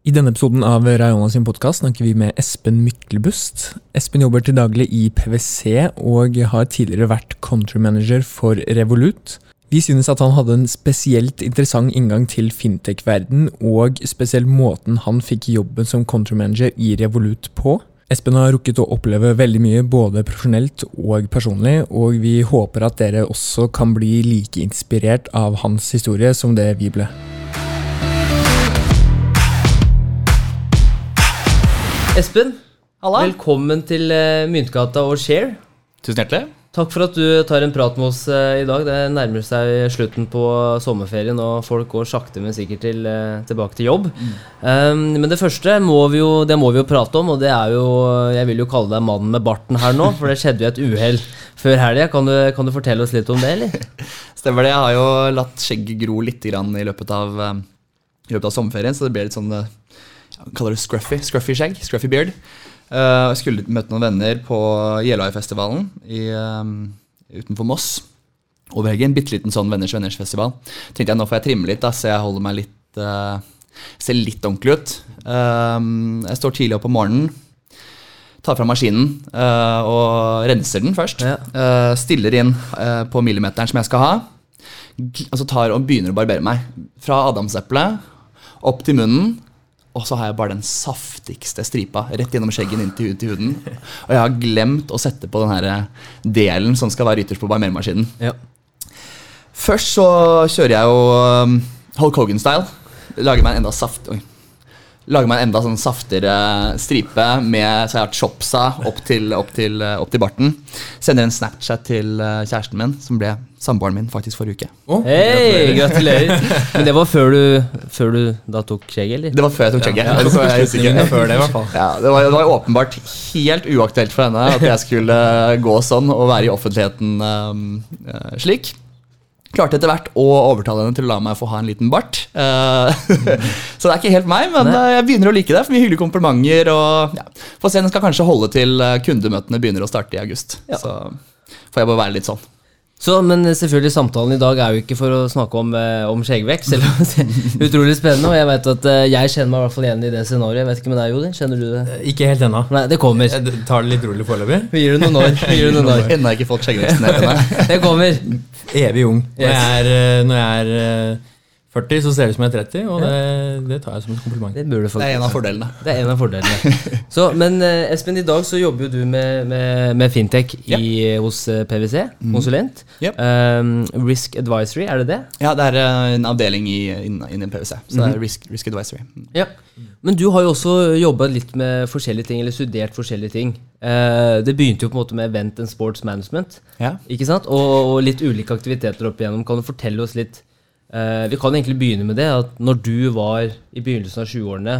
I denne episoden av Rayona sin podkast snakker vi med Espen Myklebust. Espen jobber til daglig i PwC og har tidligere vært country manager for Revolut. Vi synes at han hadde en spesielt interessant inngang til fintech-verden, og spesielt måten han fikk jobben som country manager i Revolut på. Espen har rukket å oppleve veldig mye både profesjonelt og personlig, og vi håper at dere også kan bli like inspirert av hans historie som det vi ble. Espen, Halla. velkommen til uh, Myntgata og Share. Tusen hjertelig. Takk for at du tar en prat med oss eh, i dag. Det nærmer seg slutten på sommerferien, og folk går sakte, men sikkert til, eh, tilbake til jobb. Um, men det første må vi jo, det må vi jo prate om, og det er jo Jeg vil jo kalle deg mannen med barten her nå, for det skjedde jo et uhell før helga. Kan, du- kan du fortelle oss litt om det, eller? Stemmer det. Jeg har jo latt skjegget gro litt grann i løpet av, eh, i løpet av sommerferien, så det ble litt sånn eh, ja, Kaller det scruffy? Scruffy skjegg? Scruffy beard. Eh, Jeg skulle møte noen venner på Jeløyfestivalen i, eh, utenfor Moss. Over helgen. Bitte liten sånn Venners venners festival. Tenkte jeg nå får jeg trimme litt, da, så jeg holder meg litt uh, Ser litt ordentlig ut. Eh, Jeg står tidlig opp om morgenen. Tar fram maskinen uh, og renser den først. Ja. Uh, stiller inn på millimeteren som jeg skal ha. Og så tar og begynner å barbere meg. Fra adamseplet opp til munnen. Og så har jeg bare den saftigste stripa rett gjennom skjeggen inn til, huden. Og jeg har glemt å sette på den her delen som skal være ytterst på barmermaskinen. Ja. Først så kjører jeg jo um, Hulk Hogan-style. Lager meg en enda saft... Oi. Lager meg en enda sånn saftigere stripe med så jeg har chopsa opp til, opp, til, uh, opp til barten. Sender en Snapchat til uh, kjæresten min, som ble samboeren min faktisk forrige uke. Oh, Hei, gratulerer. Men det var før du, før du da tok skjegget, eller? Det var før jeg tok skjegget. Ja, ja. jeg før det, i hvert fall. Ja, det var, det var åpenbart helt uaktuelt for henne at jeg skulle gå sånn og være i offentligheten um, slik. Klarte etter hvert å overtale henne til å la meg få ha en liten bart. Uh, så det er ikke helt meg, men Nei. jeg begynner å like det. For mye hyggelige komplimenter. Og ja, Få se, den skal kanskje holde til kundemøtene begynner å starte i august. Ja. Så får jeg bare være litt sånn. Så, men selvfølgelig samtalen i dag er jo ikke for å snakke om, eh, om skjeggvekst, selv om det er utrolig spennende. Og jeg vet at eh, jeg kjenner meg i hvert fall igjen i det scenarioet. Jeg vet ikke med deg, Jodi? Kjenner du det? Ikke helt ennå. Nei, det kommer. Jeg tar det litt rolig foreløpig. Vi gir det noen år. Vi gir det noen år. Ennå har jeg ikke fått skjeggveksten ned ennå. Det kommer. Evig ung. Når Yes. jeg er, eh, når jeg er eh, 40, så ser det ut som jeg er 30, og det, det tar jeg som et kompliment. Det burde Det er en av fordelene. Det er en av fordelene. Så, men eh, Espen, i dag så jobber jo du med, med, med fintech i, hos eh, PwC, konsulent. Yep. Um, risk Advisory, er det det? Ja, det er eh, en avdeling i, innen innen PwC. Så det er risk, risk advisory. Ja. Men du har jo også jobba litt med forskjellige ting, eller studert forskjellige ting. Uh, det begynte jo på en måte med event and sports management, Ja. ikke sant? Og, og litt ulike aktiviteter opp igjennom. Kan du fortelle oss litt Vi kan egentlig begynne med det. at Når du var i begynnelsen av 20-årene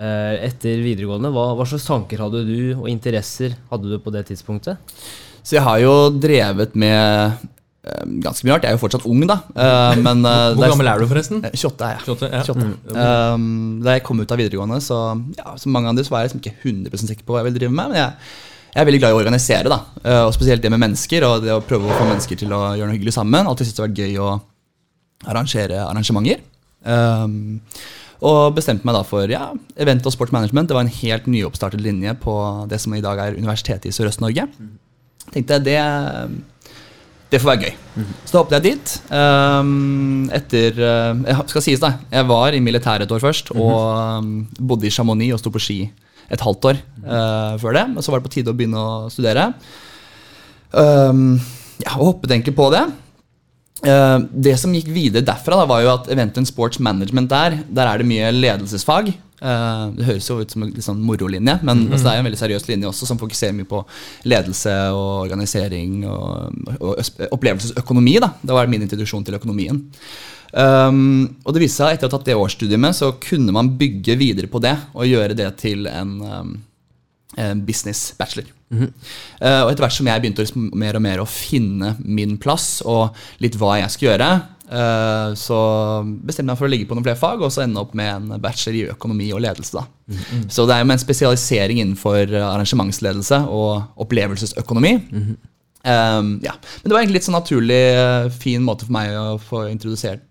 eh, etter videregående, hva, hva slags tanker hadde du, og interesser hadde du på det tidspunktet? Så jeg har jo drevet med eh, ganske mye rart. Jeg er jo fortsatt ung, da. Eh, men eh, Hvor gammel er du, forresten? Eh, 28 er jeg. 28? Ja. 28. Um, da jeg kom ut av videregående, så ja, som mange andre, så var jeg liksom ikke 100% sikker på hva jeg ville drive med. Men jeg, jeg er veldig glad i å organisere, da. Eh, og spesielt det med mennesker. Og det å prøve å få mennesker til å gjøre noe hyggelig sammen. Alltid syntes det har vært gøy å arrangere arrangementer. Um, og bestemte meg da for ja, event og sportsmanagement. Det var en helt nyoppstartet linje på det som i dag er Universitetet i Sørøst-Norge. Tenkte jeg det det får være gøy. Så da hoppet jeg dit. Um, etter uh, jeg Skal sies, da. Jeg var i militæret et år først, og um, bodde i Chamonix og sto på ski et halvt år uh, før det. Og så var det på tide å begynne å studere. Um, ja, og hoppet egentlig på det. Uh, det som gikk videre derfra, da, var jo at Event and Sports Management der, der er det mye ledelsesfag. Uh, det høres jo ut som en sånn morolinje, men altså, det er jo en veldig seriøs linje også, som fokuserer mye på ledelse og organisering og, og opplevelsesøkonomi. da. Det var min introduksjon til økonomien. Um, og det viste seg etter å ha tatt det årsstudiet, med, så kunne man bygge videre på det og gjøre det til en um, en business bachelor. Eh, og etter hvert som jeg begynte å liksom mer og mer å finne min plass og litt hva jeg skulle gjøre, uh, så bestemte jeg meg for å ligge på noen flere fag og så ende opp med en bachelor i økonomi og ledelse. da. Så det er jo med en spesialisering innenfor arrangementsledelse og opplevelsesøkonomi. Um, ja. Men det var egentlig litt sånn naturlig, fin måte for meg å få introdusert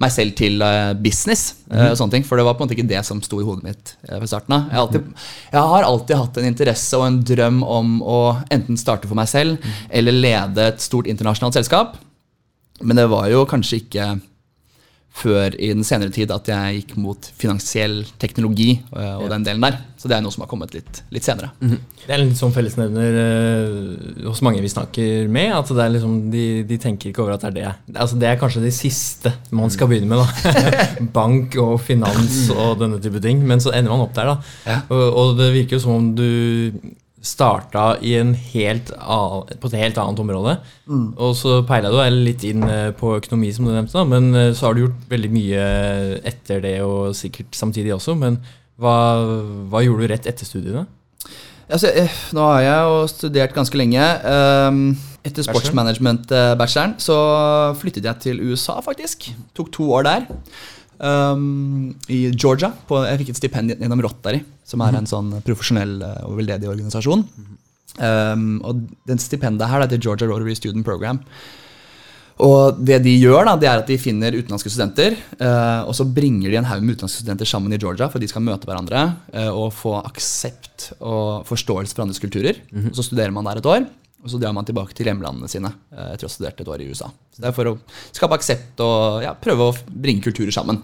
meg selv til eh, business. eh, og sånne ting, For det var på en måte ikke det som sto i hodet mitt eh, fra starten av. Jeg, alltid- jeg har alltid hatt en interesse og en drøm om å enten starte for meg selv eller lede et stort internasjonalt selskap. Men det var jo kanskje ikke før i den senere tid at jeg gikk mot finansiell teknologi eh, og den delen der. Så det er noe som har kommet litt, litt senere. Det er litt sånn fellesnevner eh, hos mange vi snakker med. At det er liksom, de, de tenker ikke over at det er det. Altså, det er kanskje det siste man skal begynne med. da Bank og finans og denne type ting. Men så ender man opp der. da Ja. og, og det virker jo som om du starta i en helt annen, på et helt annet område. Og så peila du deg litt inn eh, på økonomi, som du nevnte. da Men eh, så har du gjort veldig mye etter det, og sikkert samtidig også. Men hva, hva gjorde du rett etter studiene? Altså, eh, nå har jeg jo studert ganske lenge. Um, etter sportsmanagement-bacheloren så flyttet jeg til USA, faktisk. Tok to år der. Um, I Georgia. På, jeg fikk et stipend gjennom Rotary, som er en sånn profesjonell eh, og veldedig organisasjon. Um, og den stipendet her det heter Georgia Rotary Student Program. Og det de gjør, da, det er at de finner utenlandske studenter, eh, og så bringer de en haug med utenlandske studenter sammen i Georgia for de skal møte hverandre eh, og få aksept og forståelse for andres kulturer. Og Så studerer man der et år, og så drar man tilbake til hjemlandene sine eh, etter å ha studert et år i USA. Så Det er for å skape aksept og ja, prøve å bringe kulturer sammen.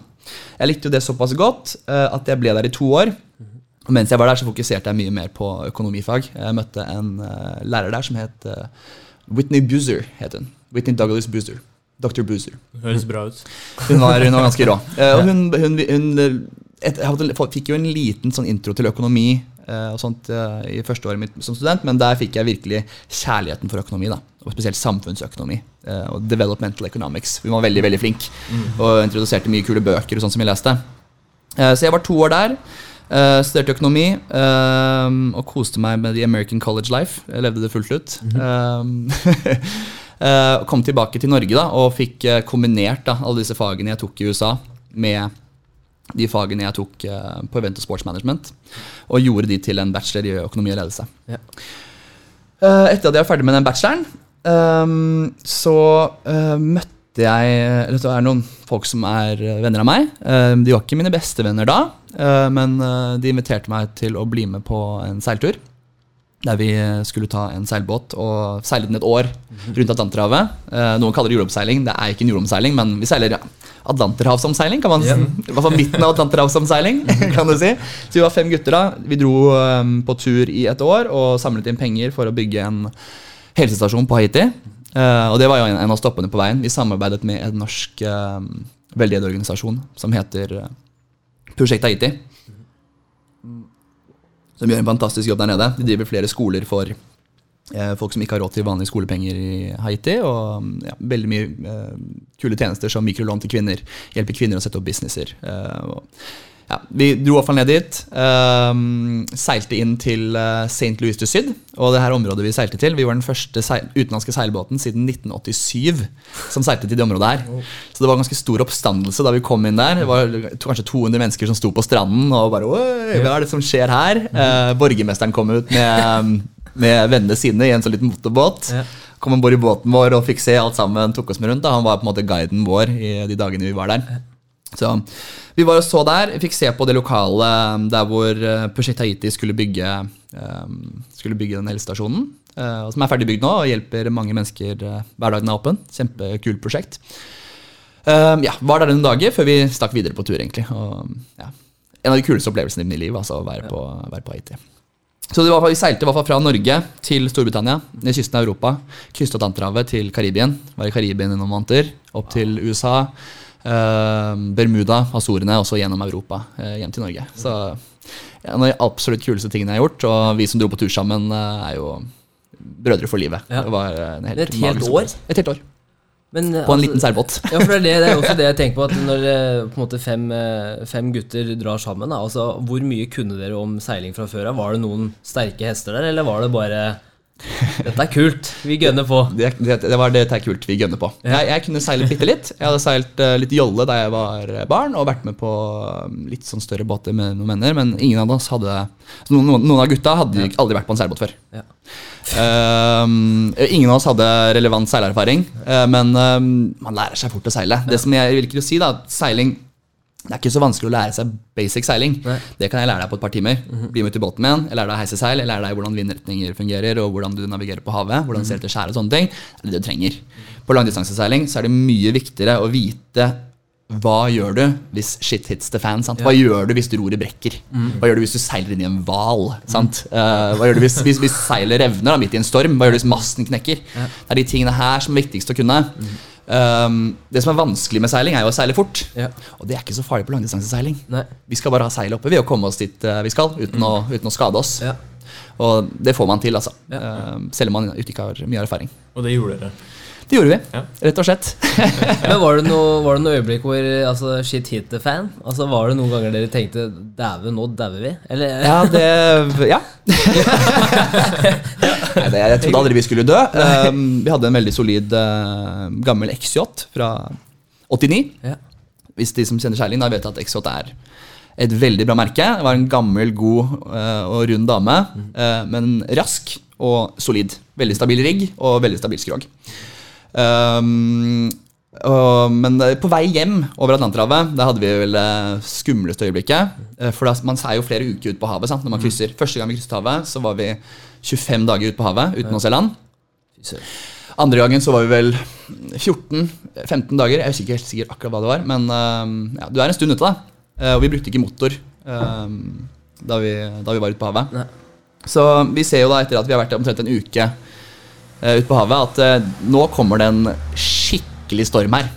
Jeg likte jo det såpass godt eh, at jeg ble der i to år. Og mens jeg var der, så fokuserte jeg mye mer på økonomifag. Jeg møtte en eh, lærer der som het Whitney Boozer. het hun. Whitney Douglas Boozer. Dr. Boozer. Høres bra ut. Hun var, hun var ganske rå. Og hun, hun, hun et, fikk jo en liten sånn intro til økonomi og sånt eh, i første året mitt som student, men der fikk jeg virkelig kjærligheten for økonomi. da, Og spesielt samfunnsøkonomi eh, og developmental economics. Hun var veldig veldig flink og introduserte mye kule bøker og sånt som jeg leste. Eh, så jeg var to år der. Uh, studerte økonomi uh, og koste meg med the American College Life. Jeg levde det fullt ut. Eh, uh, kom tilbake til Norge da, og fikk eh, kombinert da, alle disse fagene jeg tok i USA, med de fagene jeg tok eh, på Event og Sports Management. Og gjorde de til en bachelor i økonomi og ledelse. Ja. Eh, etter at jeg var ferdig med den bacheloren, ehm, så eh, møtte jeg Det er noen folk som er venner av meg. Eh, de var ikke mine beste venner da, men de inviterte meg til å bli med på en seiltur. Der vi skulle ta en seilbåt og seile den et år rundt Atlanterhavet. Noen kaller det jordomseiling. Det er ikke en jordomseiling, men vi seiler ja, Atlanterhavsomseiling, kan man si. I hvert fall midten av Atlanterhavsomseiling, kan du si. Så vi var fem gutter da. Vi dro um, på tur i et år og samlet inn penger for å bygge en helsestasjon på Haiti. Uh, og det var jo en, en av stoppene på veien. Vi samarbeidet med en norsk uh, veldedighetsorganisasjon som heter uh, Prosjekt Haiti. Som gjør en fantastisk jobb der nede. De driver flere skoler for folk som ikke har råd til vanlige skolepenger i Haiti. Og mm, ja, veldig mye eh, kule tjenester som mikrolån til kvinner. Hjelper kvinner å sette opp businesser. Eh, og, ja, vi dro iallfall ned dit. ehm, seilte inn til St. Louis du Syd. Og det her området vi seilte til Vi var den første seil utenlandske seilbåten siden 1987 som seilte til det området her. Så det var ganske stor oppstandelse da vi kom inn der. Det var kanskje 200 mennesker som sto på stranden og bare Oi, hva er det som skjer her? Eh, borgermesteren kom ut med, med vennene sine i en sånn liten motorbåt. Ja. Kom om bord i båten vår og fikk se alt sammen. Tok oss med rundt. Da. Han var på en måte guiden vår i de dagene vi var der. Så Vi var og så der, fikk se på det lokale um, der hvor uh, Prosjekt Haiti skulle bygge, um, skulle bygge den helsestasjonen. uh, som er ferdig bygd nå og hjelper mange mennesker uh, hver dag den er åpen. Kjempekult prosjekt. Um, ja, Var der noen dager før vi stakk videre på tur, egentlig. Og, ja, en av de kuleste opplevelsene i mitt liv, altså å være, på, være på Haiti. Så det var, Vi seilte i hvert fall fra Norge til Storbritannia, ned kysten av Europa. Krysset Atlanterhavet til Karibien. Var i Karibien i noen måneder. Opp til USA. eh, Bermuda, Azorene, og så gjennom Europa, eh, hjem til Norge. Så en av de absolutt kuleste tingene jeg har gjort. Og vi som dro på tur sammen, eh, er jo brødre for livet. Ja. Det var en helt Et helt år? Et helt år. Men, På en altså- liten seilbåt. Ja, for det er, det, det er også det jeg tenker på, at når eh, på måte fem, eh, fem gutter drar sammen, da, altså hvor mye kunne dere om seiling fra før av? Var det noen sterke hester der, eller var det bare Dette er kult. Vi gønner på. Det, det, det var det er kult vi gønner på. Jeg, jeg kunne seile bitte litt. Jeg hadde seilt eh, litt jolle da jeg var barn, og vært med på um, litt sånn større båter med noen venner, men ingen av oss hadde noen, noen, av gutta hadde aldri vært på en seilbåt før. Ja. Um, ingen av oss hadde relevant seilerfaring, eh, men um, man lærer seg fort å seile. Det som jeg vil ikke si da, at seiling det er ikke så vanskelig å lære seg basic seiling. Nei. Det kan jeg lære deg på et par timer. Bli med ut i båten min, jeg lærer deg å heise seil, jeg lærer deg hvordan vindretninger fungerer, og hvordan du navigerer på havet, hvordan du ser etter skjær og sånne ting. Det er det du trenger. På langdistanseseiling så er det mye viktigere å vite hva gjør du hvis shit hits the fan? Sant? Hva gjør du hvis roret brekker? Hva gjør du hvis du seiler inn i en hval? sant? Eh, hva gjør du hvis, hvis, hvis seilet revner da, midt i en storm? Hva gjør du hvis masten knekker? Det er de tingene her som er viktigst å kunne. Um, det som er vanskelig med seiling, er jo å seile fort. Ja. Og det er ikke så farlig på langdistanseseiling. Vi skal bare ha seilet oppe ved å komme oss dit eh, vi skal, uten, å, uten å skade oss. Ja. Og det får man til, altså. Ja. Um, selv om man ikke har mye erfaring. Og det gjorde dere. Det gjorde vi, Ja. rett og slett. Men var det noe, var det noe øyeblikk hvor altså, shit hit the fan? Altså, Var det noen ganger dere tenkte 'dæven, nå dauer vi'? Eller? Ja, det Ja. Nei, det, jeg trodde aldri vi skulle dø. Um, vi hadde en veldig solid uh, gammel XJ fra 89. Ja. Hvis de som kjenner Kjerling, da vet at XJ er et veldig bra merke. Det var en gammel, god uh, og rund dame, uh, men rask og solid. Veldig stabil rigg og veldig stabil skrog. Um, og, men på vei hjem over Atlanterhavet, da hadde vi vel det skumleste øyeblikket. Eh, For da, man er jo flere uker ute på havet sant, når man krysser. Første gang vi krysset havet, så var vi 25 dager ute på havet uten å se land. Andre gangen så var vi vel 14-15 dager. Jeg husker ikke helt sikkert akkurat hva det var. Men ja, du er en stund ute, da. Eh, og vi brukte ikke motor da, vi, da vi var ute på havet. Så vi ser jo da etter at vi har vært der omtrent en uke ute på havet, at eh, nå kommer det en skikkelig storm her.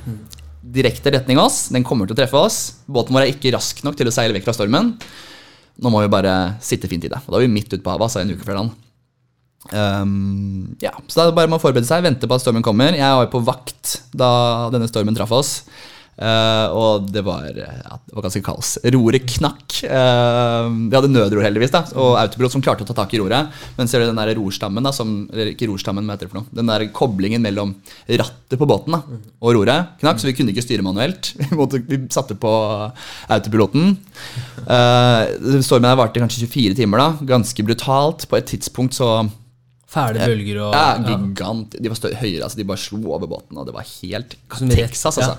Direkte retning oss. Den kommer til å treffe oss. Båten vår er ikke rask nok til å seile vekk fra stormen. Nå må vi bare sitte fint i det. Og da er vi midt ute på havet, altså en uke før land. Um, ja, så da er det bare med å forberede seg, vente på at stormen kommer. Jeg var jo på vakt da denne stormen traff oss. Eh, og det var, ja, det var ganske kaos. Roret knakk. Uh, vi hadde nødror, heldigvis, da, og autopilot som klarte å ta tak i roret. Men ser du den der rorstammen, da, som, eller ikke rorstammen, men det for noe? Den der koblingen mellom rattet på båten da, og roret knakk, så vi kunne ikke styre manuelt. Vi, måtte, vi satte på autopiloten. Uh, stormen her varte kanskje 24 timer, da. Ganske brutalt. På et tidspunkt så Fæle bølger og ja, gigant. De var større, høyere, altså de bare slo over båten, og det var helt Texas, altså.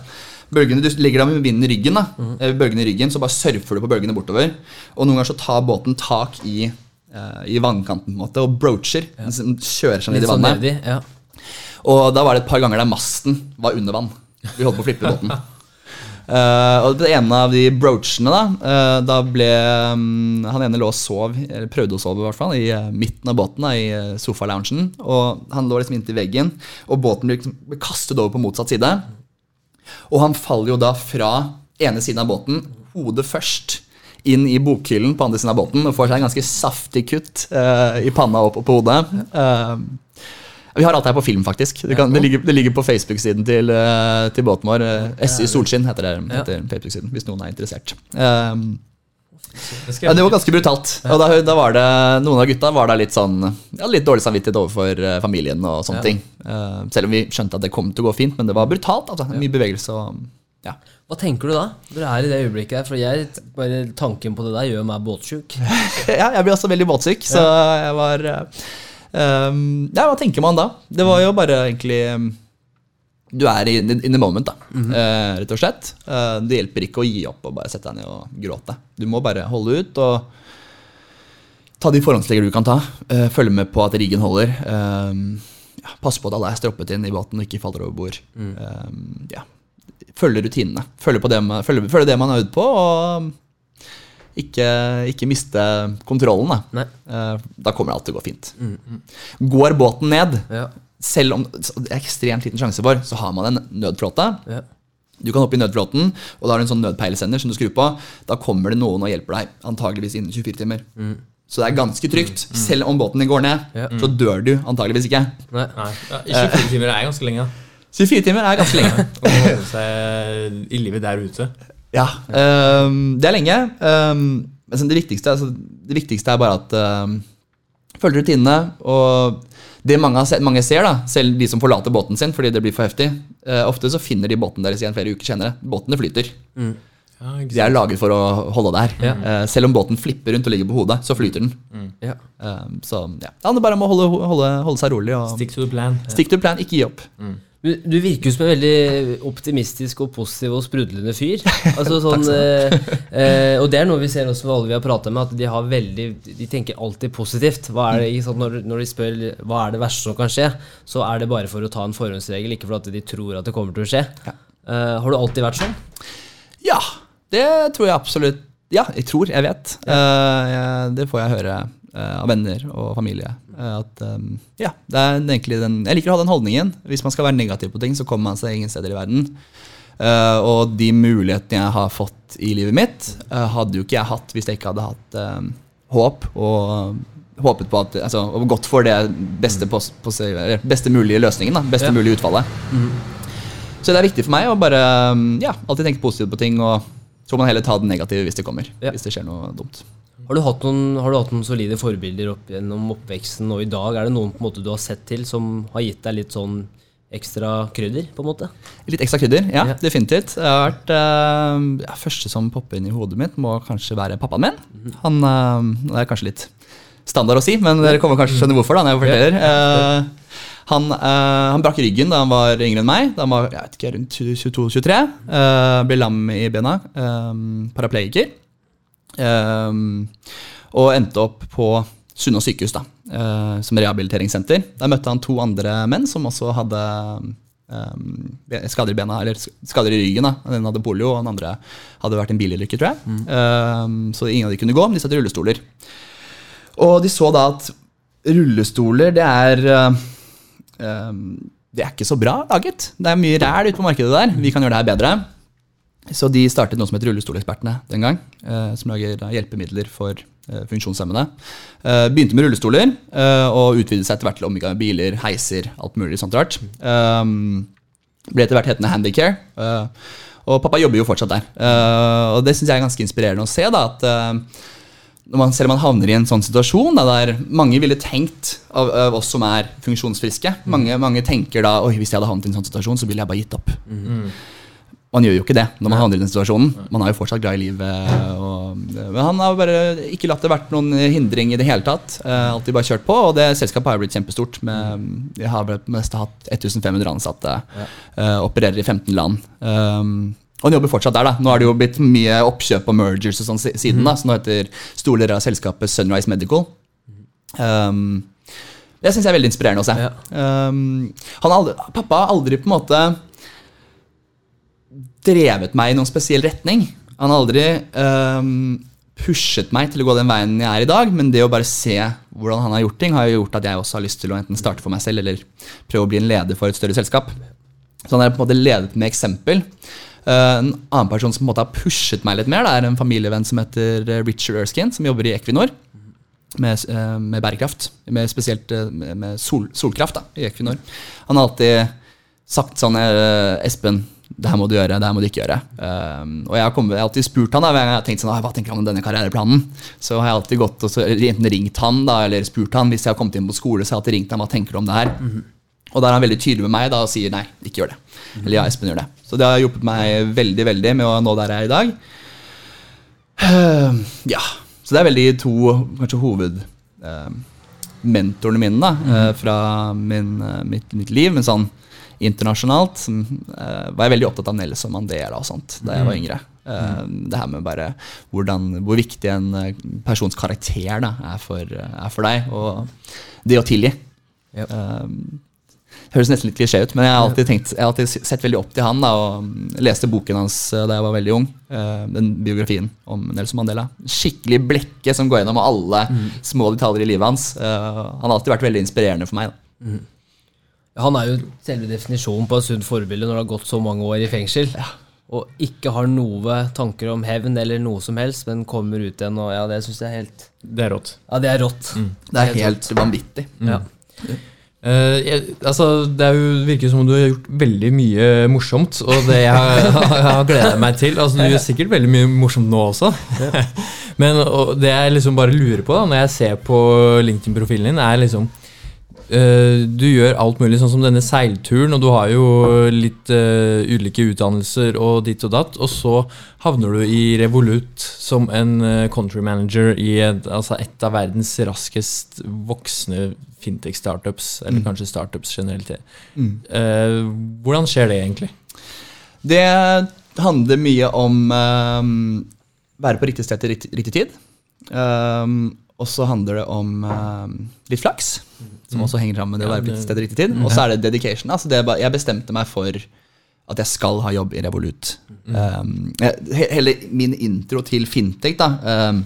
Bølgene, Du ligger deg med vinden i ryggen, da. Eh, bølgene i ryggen, så bare surfer du på bølgene bortover. Og noen ganger så tar båten tak i, uh, i vannkanten på en måte, og broacher. Den som kjører seg ned i sånn vannet. nedi. Ja. Og da var det et par ganger der masten var under vann. Vi holdt på å flippe båten. Uh, og det ene av de broachene, da, uh, da ble um, Han ene lå og sov, eller prøvde å sove i hvert fall, i uh, midten av båten, da, i sofaloungen. Og han lå liksom inntil veggen, og båten ble, liksom, ble kastet over på motsatt side. Og han faller jo da fra ene siden av båten, hodet først, inn i bokhyllen på andre siden av båten og får seg en ganske saftig kutt uh, i panna og på hodet. Uh, vi har alt her på film, faktisk. Det, kan, det, ligger, det ligger på Facebook-siden til, eh, til båten vår. SY Solskinn heter det. Heter Facebook-siden, Hvis noen er interessert. Um, ja, det var ganske brutalt. Og da, da var det, Noen av gutta var da litt sånn ja, Litt dårlig samvittighet overfor eh, familien og sånne Ja. ting. uh, selv om vi skjønte at det kom til å gå fint, men det var brutalt. altså Mye bevegelse og ja. Hva tenker du da? Du er i det øyeblikket her? For jeg, bare tanken på det der gjør meg båtsjuk. ja, jeg blir også veldig båtsyk, så jeg var um, Ja, hva tenker man da? Det var jo bare egentlig Du er i in the moment, da, eh, rett og slett. Eh, det hjelper ikke å gi opp og bare sette deg ned og gråte. Du må bare holde ut og ta de forhåndslegger du kan ta. Eh, følge med på at riggen holder. Um, ja, pass på at alle er stroppet inn i båten og ikke faller over bord. Um, ja. Følge rutinene. Følge, det man, følge, følge det man har øvd på. og ikke, ikke miste kontrollen. Da. Eh, da kommer alt til å gå fint. Går båten ned, Ja. selv om det er ekstremt liten sjanse for, så har man en nødflåte. Ja. Du kan hoppe i nødflåten, og da har du en sånn nødpeilesender som du skrur på. Da kommer det noen og hjelper deg, antageligvis innen 24 timer. Så det er ganske trygt. Selv om båten din går ned, Ja. så dør du antageligvis ikke. Nei. Nei, ja, 24 timer er ganske lenge. 24 timer er ganske lenge. Å holde seg i livet der ute. Ja, um, det er lenge. Um, men sånn det, viktigste, altså, det viktigste er bare at um, Følg rutinene. Og det mange, har sett, mange ser, da, selv de som forlater båten sin fordi det blir for heftig, uh, ofte så finner de båten deres igjen flere uker senere. Båtene flyter. Ja, De er laget for å holde der. Mm. Uh, selv om båten flipper rundt og ligger på hodet, så flyter den. Ja. Eh, så ja, det handler bare om å holde, holde, holde seg rolig og Stick to the plan. stick to plan, ikke gi opp. Du, du virker jo som en veldig optimistisk og positiv og sprudlende fyr. Altså sånn, eh, eh, og det er noe vi ser også med alle vi har prata med, at de har veldig De tenker alltid positivt. Hva er det, sant, når, når de spør hva er det verste som kan skje, så er det bare for å ta en forhåndsregel, ikke for at de tror at det kommer til å skje. Eh, har du alltid vært sånn? Ja, det tror jeg absolutt. Ja, jeg tror, jeg vet. Eh, jeg, det får jeg høre eh, av venner og familie. Eh, at um, ja, det den Jeg liker å ha den holdningen. Hvis man skal være negativ på ting, så kommer man seg ingen steder i verden. Uh, og de mulighetene jeg har fått i livet mitt, uh, hadde jo ikke jeg hatt hvis jeg ikke hadde hatt um, håp og håpet på at altså, og gått for det beste, på, på, beste mulige løsningen. Da, beste Ja. mulige utfallet. Så det er viktig for meg å bare ja, alltid tenke positivt på ting, og så må man heller ta det negative hvis det kommer. Ja. Hvis det skjer noe dumt. Har du, hatt noen, har du hatt noen solide forbilder opp gjennom oppveksten og i dag? Er det noen på en måte du har sett til som har gitt deg litt sånn ekstra krydder? på en måte? Litt ekstra krydder, ja, Ja. definitivt. Jeg har vært uh, ja, Første som popper inn i hodet mitt, må kanskje være pappaen min. Han, uh, Det er kanskje litt standard å si, men dere kommer kanskje skjønne hvorfor. da, når jeg forteller. Uh, han, han brakk ryggen da han var yngre enn meg. Da han var jeg vet ikke, rundt 22-23. Uh, ble lam i bena. Paraplegiker. Eh, og endte opp på Sunnaas sykehus da, eh, som rehabiliteringssenter. Der møtte han to andre menn som også hadde eh, skader i bena, eller skader i ryggen. da. Den hadde polio, og den andre hadde vært en bilulykke, tror jeg. Eh, så ingen av de kunne gå, men de satt i rullestoler. Og de så da at rullestoler, det er eh, Det er ikke så bra laget. Det er mye ræl ute på markedet der. Vi kan gjøre det her bedre. Så de startet noe som heter Rullestolekspertene den gang. Eh, som lager da hjelpemidler for eh, funksjonshemmede. Eh, begynte med rullestoler eh, og utvidet seg etter hvert til omgang biler, heiser, alt mulig sånt rart. Eh, ble etter hvert hetende Handicare. Eh, og pappa jobber jo fortsatt der. Og det syns jeg er ganske inspirerende å se. da, at man, selv om man havner i en sånn situasjon da, der mange ville tenkt av, av oss som er funksjonsfriske mange, mange tenker da Oi, hvis jeg hadde havnet i en sånn situasjon, så ville jeg bare gitt opp. Man gjør jo ikke det når man havner i den situasjonen. Man er jo fortsatt glad i livet. Og, men han har bare ikke latt det vært noen hindring i det hele tatt. Uh, alltid bare kjørt på, og det selskapet har blitt kjempestort. Med, de har mest hatt 1500 ansatte, Uh, opererer i 15 land. Um, og han jobber fortsatt der. da. Nå har det jo blitt mye oppkjøp og mergers og sånn siden. da, Så nå heter store deler av selskapet Sunrise Medical. Um, det syns jeg er veldig inspirerende å se. Ja. Um, han aldri, pappa har aldri på en måte drevet meg i noen spesiell retning. Han har aldri um, pushet meg til å gå den veien jeg er i dag, men det å bare se hvordan han har gjort ting, har jo gjort at jeg også har lyst til å enten starte for meg selv eller prøve å bli en leder for et større selskap. Så han er på en måte ledet med eksempel. Uh, en annen person som på en måte har pushet meg litt mer, det er en familievenn som heter uh, Richard Erskine, som jobber i Equinor med, uh, med bærekraft. Med spesielt med, sol, solkraft da, i Equinor. Han har alltid sagt sånn Espen, det her må du gjøre, det her må du ikke gjøre. Um, og jeg har, kommet, jeg har alltid spurt han da, hver gang jeg har tenkt sånn, «Ah, hva tenker han om denne karriereplanen. Så har jeg alltid gått og så, enten ringt han da, eller spurt han hvis jeg har kommet inn på skole. så har jeg alltid ringt han, hva tenker du om det her? Og da er han veldig tydelig med meg da, og sier nei, ikke gjør det. Eller ja, Espen gjør det. Så det har hjulpet meg veldig veldig med å nå der jeg er i dag. Uh, ja, så det er veldig to kanskje hovedmentorene uh, mine da, uh, fra min, eh, mitt, mitt liv. Men sånn internasjonalt som, uh, var jeg veldig opptatt av Nelson Mandela og sånt da jeg var yngre. Uh, det her med bare hvordan, hvor viktig en eh, persons karakter da, er, for, er for deg, og det å tilgi. Yep. Eh, høres nesten litt klisjé ut, men jeg har alltid, tenkt, jeg har alltid sett veldig opp til han da, og mm, leste boken hans eh, da jeg var veldig ung. eh, Den biografien om Nelson Mandela. Skikkelig blekke som går gjennom alle små detaljer i livet hans. Eh, Han har alltid vært veldig inspirerende for meg. Da. Han er jo selve definisjonen på et sunt forbilde når det har gått så mange år i fengsel. Og ikke har noe tanker om hevn eller noe som helst, men kommer ut igjen og ja, det syns jeg er helt Det er rått. Ja, det er rått. Det er helt vanvittig. Ja. Uh, jeg, altså, det er jo, virker som om du har gjort veldig mye morsomt, og det jeg, jeg har gleda meg til. Altså, du gjør sikkert veldig mye morsomt nå også. Men og det jeg liksom bare lurer på da, når jeg ser på LinkedIn-profilen din, er liksom eh, du gjør alt mulig, sånn som denne seilturen, og du har jo litt uh, ulike utdannelser og ditt og datt, og så havner du i Revolut som en uh, country manager i et, altså et av verdens raskest voksne fintech-startups, eller Mm. kanskje startups generelt. Eh, hvordan skjer det egentlig? Det handler mye om være på riktig sted til riktig, riktig tid. Um, og så handler det om uh, litt flaks, som også henger sammen med det å være på riktig sted riktig tid. Og så er det dedication. Altså det bare, jeg bestemte meg for at jeg skal ha jobb i Revolut. Um, hele min intro til fintech da, um,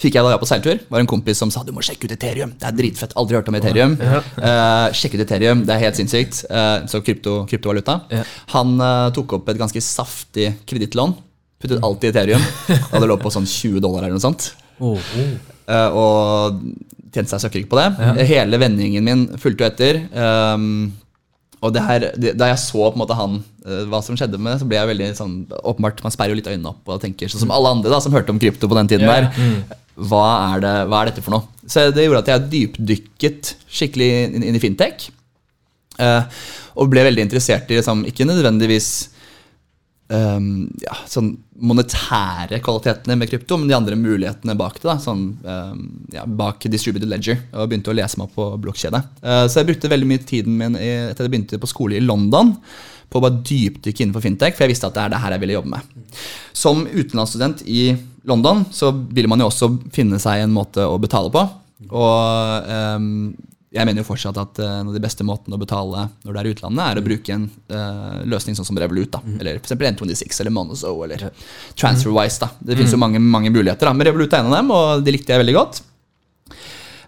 fikk jeg da jeg på seiltur. Var en kompis som sa du må sjekke ut Ethereum. Det er dritfett. Aldri hørt om Ethereum. Uh, sjekk ut Ethereum. Det er helt sinnssykt. Uh, så krypto, kryptovaluta. Ja. Han uh, tok opp et ganske saftig kredittlån. Puttet alt i Ethereum. Og det lå på sånn 20 dollar eller noe sånt. Oh. Eh, og tjente seg søkkrik på det. Hele vendingen min fulgte jo etter. Um, og det her, det, da jeg så på en måte han, uh, hva som skjedde med det, så ble jeg veldig sånn Åpenbart, man sperrer jo litt øynene opp og tenker sånn som alle andre da, som hørte om krypto på den tiden Yeah. der, der. Hva, er det, hva er dette for noe? Så det gjorde at jeg dypdykket skikkelig inn, inn i fintech. Uh, og ble veldig interessert i liksom, ikke nødvendigvis um, ja, sånn monetære kvalitetene med krypto, men de andre mulighetene bak det. da, sånn, um, ja, Bak distributed ledger. Og begynte å lese meg opp på blokkjede. Uh, så jeg brukte veldig mye tiden min i, etter jeg begynte på skole i London på å bare dypdykke innenfor fintech, for jeg visste at det er det her jeg ville jobbe med. Som utenlandsstudent i London så vil man jo også finne seg en måte å betale på. Og um, jeg mener jo fortsatt at eh, en av de beste måtene å betale når du er i utlandet, er å bruke en uh, løsning sånn som Revolut. da, Eller f.eks. N26 eller Monozo eller TransferWise. da. Det finnes jo mange, mange muligheter, da, men Revolut er en av dem, og de likte jeg veldig godt.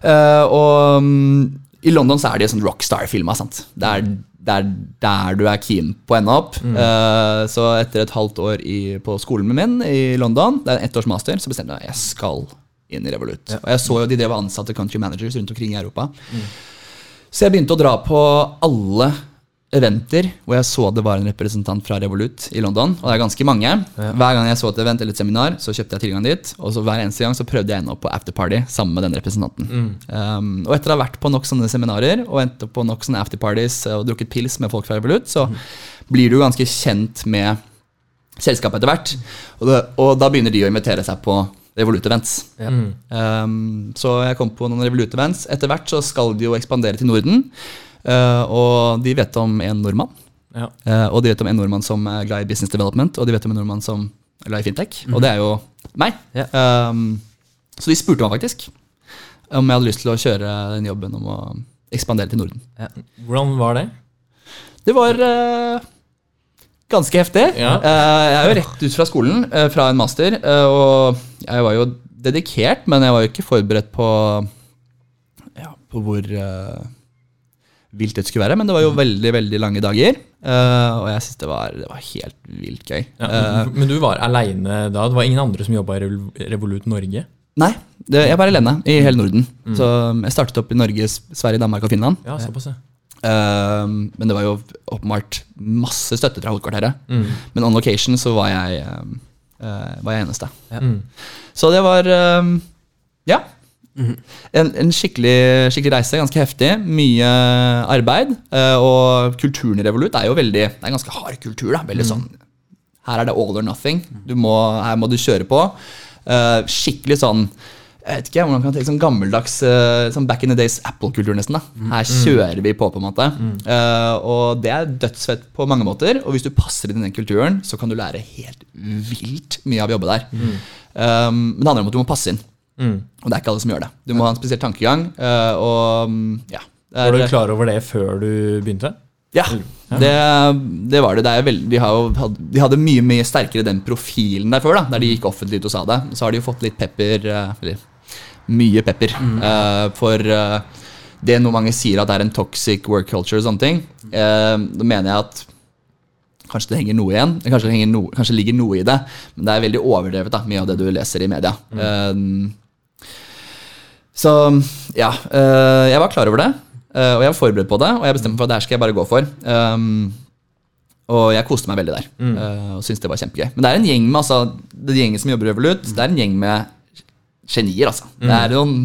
Uh, og um, i London så er jo sånn rockstar-filma. sant? Det er, det er der du er keen på å ende opp. Eh, så etter et halvt år i, på skolen min i London, det er en ettårs master, så bestemte jeg at jeg skal inn i Revolut. Og jeg så jo de drev ansatte country managers rundt omkring i Europa. Så jeg begynte å dra på alle eventer hvor jeg så det var en representant fra Revolut i London. Og det er ganske mange. Hver gang jeg så et event eller et seminar, så kjøpte jeg tilgang dit. Og så hver eneste gang så prøvde jeg ennå på afterparty sammen med den representanten. Um, og etter å ha vært på nok sånne seminarer og endt opp på nok sånne afterparties og drukket pils med folk fra Revolut, så blir du ganske kjent med selskapet etter hvert. Og, og da begynner de å invitere seg på Revolut-events. Um, så jeg kom på noen Revolut-events. Etter hvert så skal de jo ekspandere til Norden. Uh, og de vet om en nordmann. Ja. Uh, og de vet om en nordmann som er glad i business development, og de vet om en nordmann som er glad i fintech. Og det er jo meg. Ja. Um, så de spurte meg faktisk om jeg hadde lyst til å kjøre den jobben om å ekspandere til Norden. Hvordan var det? Det var uh, ganske heftig. Ja. Uh, jeg er jo rett ut fra skolen, uh, fra en master, uh, og jeg var jo dedikert, men jeg var jo ikke forberedt på, ja, på hvor uh, vilt det skulle være. Men det var jo veldig veldig lange dager, uh, og jeg syns det, var- det var helt vilt gøy. Ja. Men du var aleine da? Det var ingen andre som jobba i Revolut Norge? nei, det, jeg var alene i hele Norden. Så um, jeg startet opp i Norge, Sverige, Danmark og Finland. Ja, såpass, ja. Um, men det var jo åpenbart masse støtte fra hovedkvarteret. Men on location så var jeg, um, uh, var jeg eneste. Mm. Så det var um, Ja. En, en skikkelig, skikkelig reise. Ganske heftig. Mye arbeid. uh, og kulturen i Revolut er jo veldig Det er en ganske hard kultur. da Veldig sånn Her er det all or nothing. Du må, her må du kjøre på. Uh, skikkelig sånn jeg vet ikke, hvordan kan tenke sånn gammeldags uh, sånn back in the days Apple-kultur, nesten. da Her kjører vi på, på en måte. Uh, og det er dødsfett på mange måter. Og hvis du passer inn i den kulturen, så kan du lære helt vilt mye av å jobbe der. Um, men det handler om at du må passe inn. Mm. Og det er ikke alle som gjør det. Du må ha en spesiell tankegang. uh, og mm, ja er, Var du klar over det før du begynte? ja, det, det var det. det veldig, de, har jo, de hadde mye mye sterkere den profilen der før, da, der de gikk offentlig ut og sa det. Så har de jo fått litt pepper, eh, eller mye pepper, eh, for uh, det noe mange sier at det er en toxic work culture og sånne ting. uh, da mener jeg at kanskje det henger noe igjen, kanskje det no, kanskje ligger noe i det, men det er veldig overdrevet, da, mye av det du leser i media. Eh, så ja, jeg var klar over det. Og jeg var forberedt på det, og jeg bestemte meg for at det her skal jeg bare gå for. Um, og jeg koste meg veldig der. eh, og syntes det var kjempegøy. Men det er en gjeng med altså, det gjengen som jobber i Revolut, det er en gjeng med genier, altså. Det er noen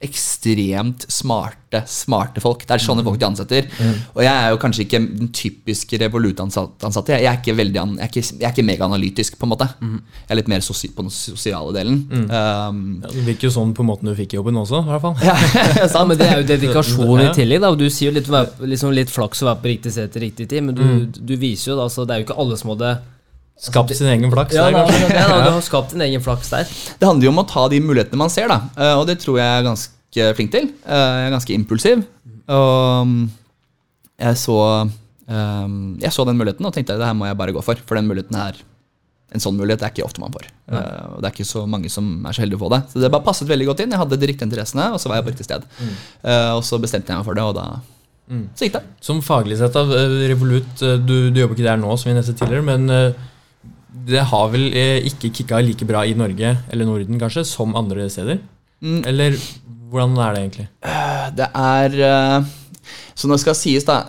ekstremt smarte, smarte folk. Det er sånne folk de ansetter. Og jeg er jo kanskje ikke den typiske Revolut-ansatte. Jeg, er ikke veldig an- jeg er ikke, jeg er ikke megaanalytisk, på en måte. Jeg er litt mer sosi på den sosiale delen. Um, Ja, det virker jo sånn på måten du fikk jobben også, i hvert fall. ja, Ja, men Det er jo dedikasjon i tillegg. da og Du sier jo litt, liksom litt flaks å være på riktig sted til riktig tid, men du, du viser jo da, så det er jo ikke alle som hadde Skapt sin egen flaks. Ja, der, kanskje. Ja, da, Du har skapt din egen flaks der. Det handler jo om å ta de mulighetene man ser, da. Eh, Og det tror jeg er ganske flink til. Eh, Jeg er ganske impulsiv. Og mm, jeg så eh, Jeg så den muligheten og tenkte det her må jeg bare gå for. For den muligheten her en sånn mulighet er ikke ofte man får. Eh, Og det er ikke så mange som er så heldige å få det. Så det bare passet veldig godt inn. Jeg hadde de riktige interessene, og så var jeg på riktig sted. Eh, Og så bestemte jeg meg for det, og da så gikk det. Som faglig sett av eh, Revolut, du, du jobber ikke der nå, som vi nevnte tidligere, men det har vel eh, ikke kicka like bra i Norge, eller Norden kanskje, som andre steder? Mm. Eller hvordan er det egentlig? Det er eh, Så nå skal det sies, da.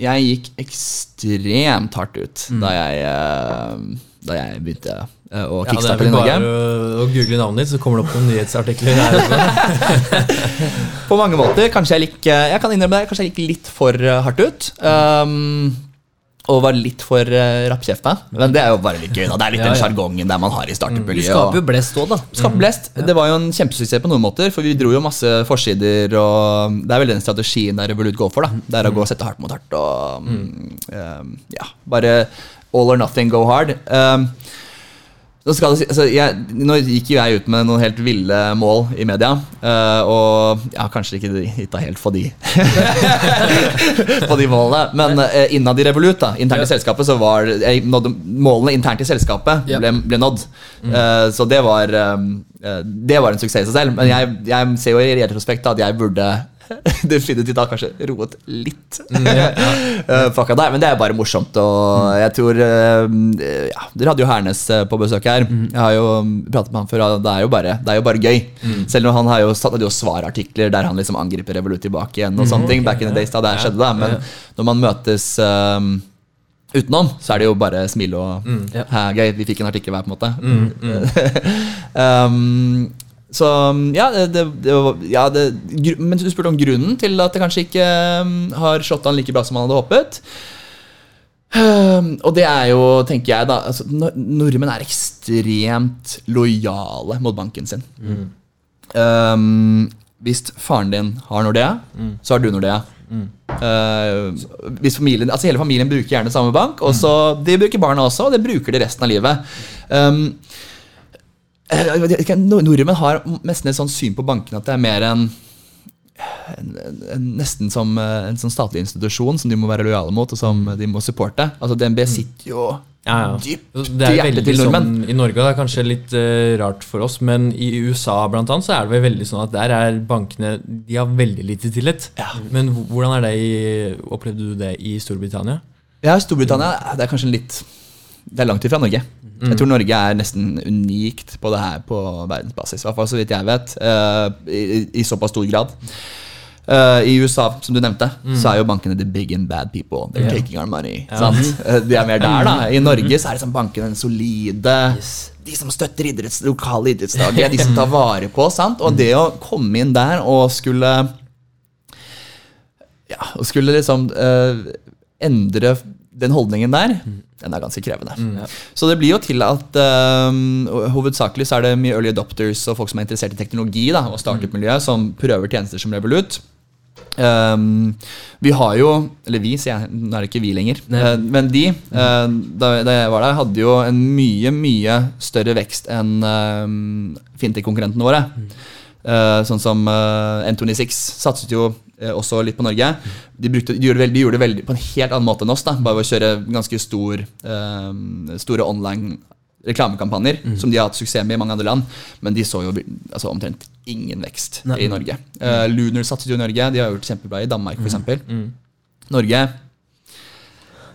Jeg gikk ekstremt hardt ut da, jeg, eh, da jeg begynte eh, å Ja, det er kickstarte vel i Norge. bare å, å google navnet ditt, så kommer det opp noen nyhetsartikler. På mange måter. Kanskje jeg gikk Jeg kan innrømme det, kanskje jeg gikk litt for eh, hardt ut. Um, og var litt for uh, rappkjefta. Men det er jo bare litt gøy. da Det er litt Ja, den ja. sjargongen der man har i Du startup-miljøet. skaper jo blest òg, da. Skaper blest. Det var jo en kjempesuksess på noen måter, for vi dro jo masse forsider, og det er vel den strategien der Revolut går for, da. Det er å gå og sette hardt mot hardt og mm, um, ja, bare all or nothing, go hard. Um, skal altså, jeg, nå gikk jo jeg ut med noen helt ville mål i media, uh, og ja, kanskje ikke hitta helt på de På de målene, men uh, innad i Revolut, da, internt i selskapet, så var jeg nådde, målene internt i selskapet ble, ble nådd. Eh, så det var, um, det var en suksess i seg selv. Men jeg, jeg ser jo i retrospekt at jeg burde definitivt da kanskje roet litt eh, på akkurat der. Men det er bare morsomt. Og jeg tror eh, ja, Dere hadde jo Hernes eh, på besøk her. Jeg har jo pratet med han før. Det er jo bare, det er jo bare gøy. Selv om han har jo, satt- hadde jo svarartikler der han liksom angriper Revolut tilbake igjen. og sånne ting Back in the days da det skjedde da Men når man møtes um, utenom, så er det jo bare smile og Ja. Gøy, vi fikk en artikkel hver, på en måte. um, så ja, det, det, det, ja det, Men du spurte om grunnen til at det kanskje ikke um, har slått an like bra som man hadde håpet. Um, og det er jo, tenker jeg da altså, Nordmenn er ekstremt lojale mot banken sin. Um, hvis faren din har Nordea, så har du Nordea. Uh, hvis familien, altså Hele familien bruker gjerne samme bank, og så de bruker barna også, og det bruker de resten av livet. Um, eh, jeg vet ikke, nord- Nordmenn har nesten et sånt syn på bankene at det er mer en en, en, nesten som eh, en sånn statlig institusjon som de må være lojale mot, og som de må supporte. Altså DNB sitter jo Ja, ja. dypt Det i er hjertet veldig til nordmenn. sånn i Norge, det er kanskje litt uh, rart for oss, men i USA blant annet, så er det vel veldig sånn at der er bankene De har veldig lite tillit. Men hvordan er det i, opplevde du det i Storbritannia? Ja, Storbritannia det er kanskje litt Det er langt ifra Norge. Jeg tror Norge er nesten unikt på det her på verdensbasis. I hvert fall så vidt jeg vet. Uh, i, I såpass stor grad. Uh, I USA, som du nevnte, så er jo bankene the big and bad people. They're yeah. taking our money. Sant? Eh, De er mer der, da. I Norge så er sånn bankene den solide. De som støtter idretts, lokale idrettslag. de som tar vare på. sant? Og det å komme inn der og skulle Ja, og skulle liksom uh, endre den holdningen der, den er ganske krevende. Så det blir jo til at um, hovedsakelig så er det mye early adopters og folk som er interessert i teknologi da, og startup-miljø, som prøver tjenester som Revolut. Um, vi har jo, eller vi, sier jeg, nå er det ikke vi lenger, eh, men de, uh, da, da jeg var der, hadde jo en mye, mye større vekst enn um, fintech-konkurrentene våre. Eh, sånn som uh, N26 satset jo eh, også litt på Norge. De, brukte, de, gjorde, de gjorde det veldig, på en helt annen måte enn oss, da, bare ved å kjøre ganske stor, eh, store online reklamekampanjer, som de har hatt suksess med i mange andre land. Men de så jo altså, omtrent ingen vekst Nei. i Norge. Uh, Lunar satset jo i Norge, de har gjort kjempebra i Danmark f.eks. Norge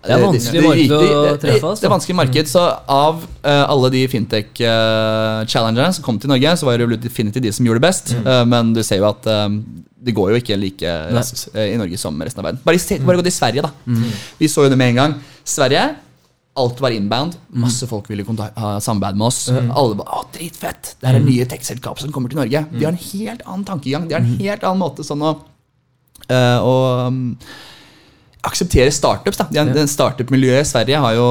Det er vanskelig marked å treffe, altså. Det er vanskelig marked, så Av uh, alle de fintech-challengerne som kom til Norge, så var Revolut definitivt de som gjorde det best. Eh, men du ser jo at eh, det går jo ikke like raskt eh, i Norge som resten av verden. Bare, i, bare gå til Sverige, da. Vi så jo det med en gang. Sverige Alt var inbound. Masse folk ville ha samarbeid med oss. Alle bare 'Å, dritfett! Det er det nye tech-selskapet som kommer til Norge.' De har en helt annen tankegang. De har en helt annen måte sånn å eh, um, akseptere startups. da. De, den Startup-miljøet i Sverige har jo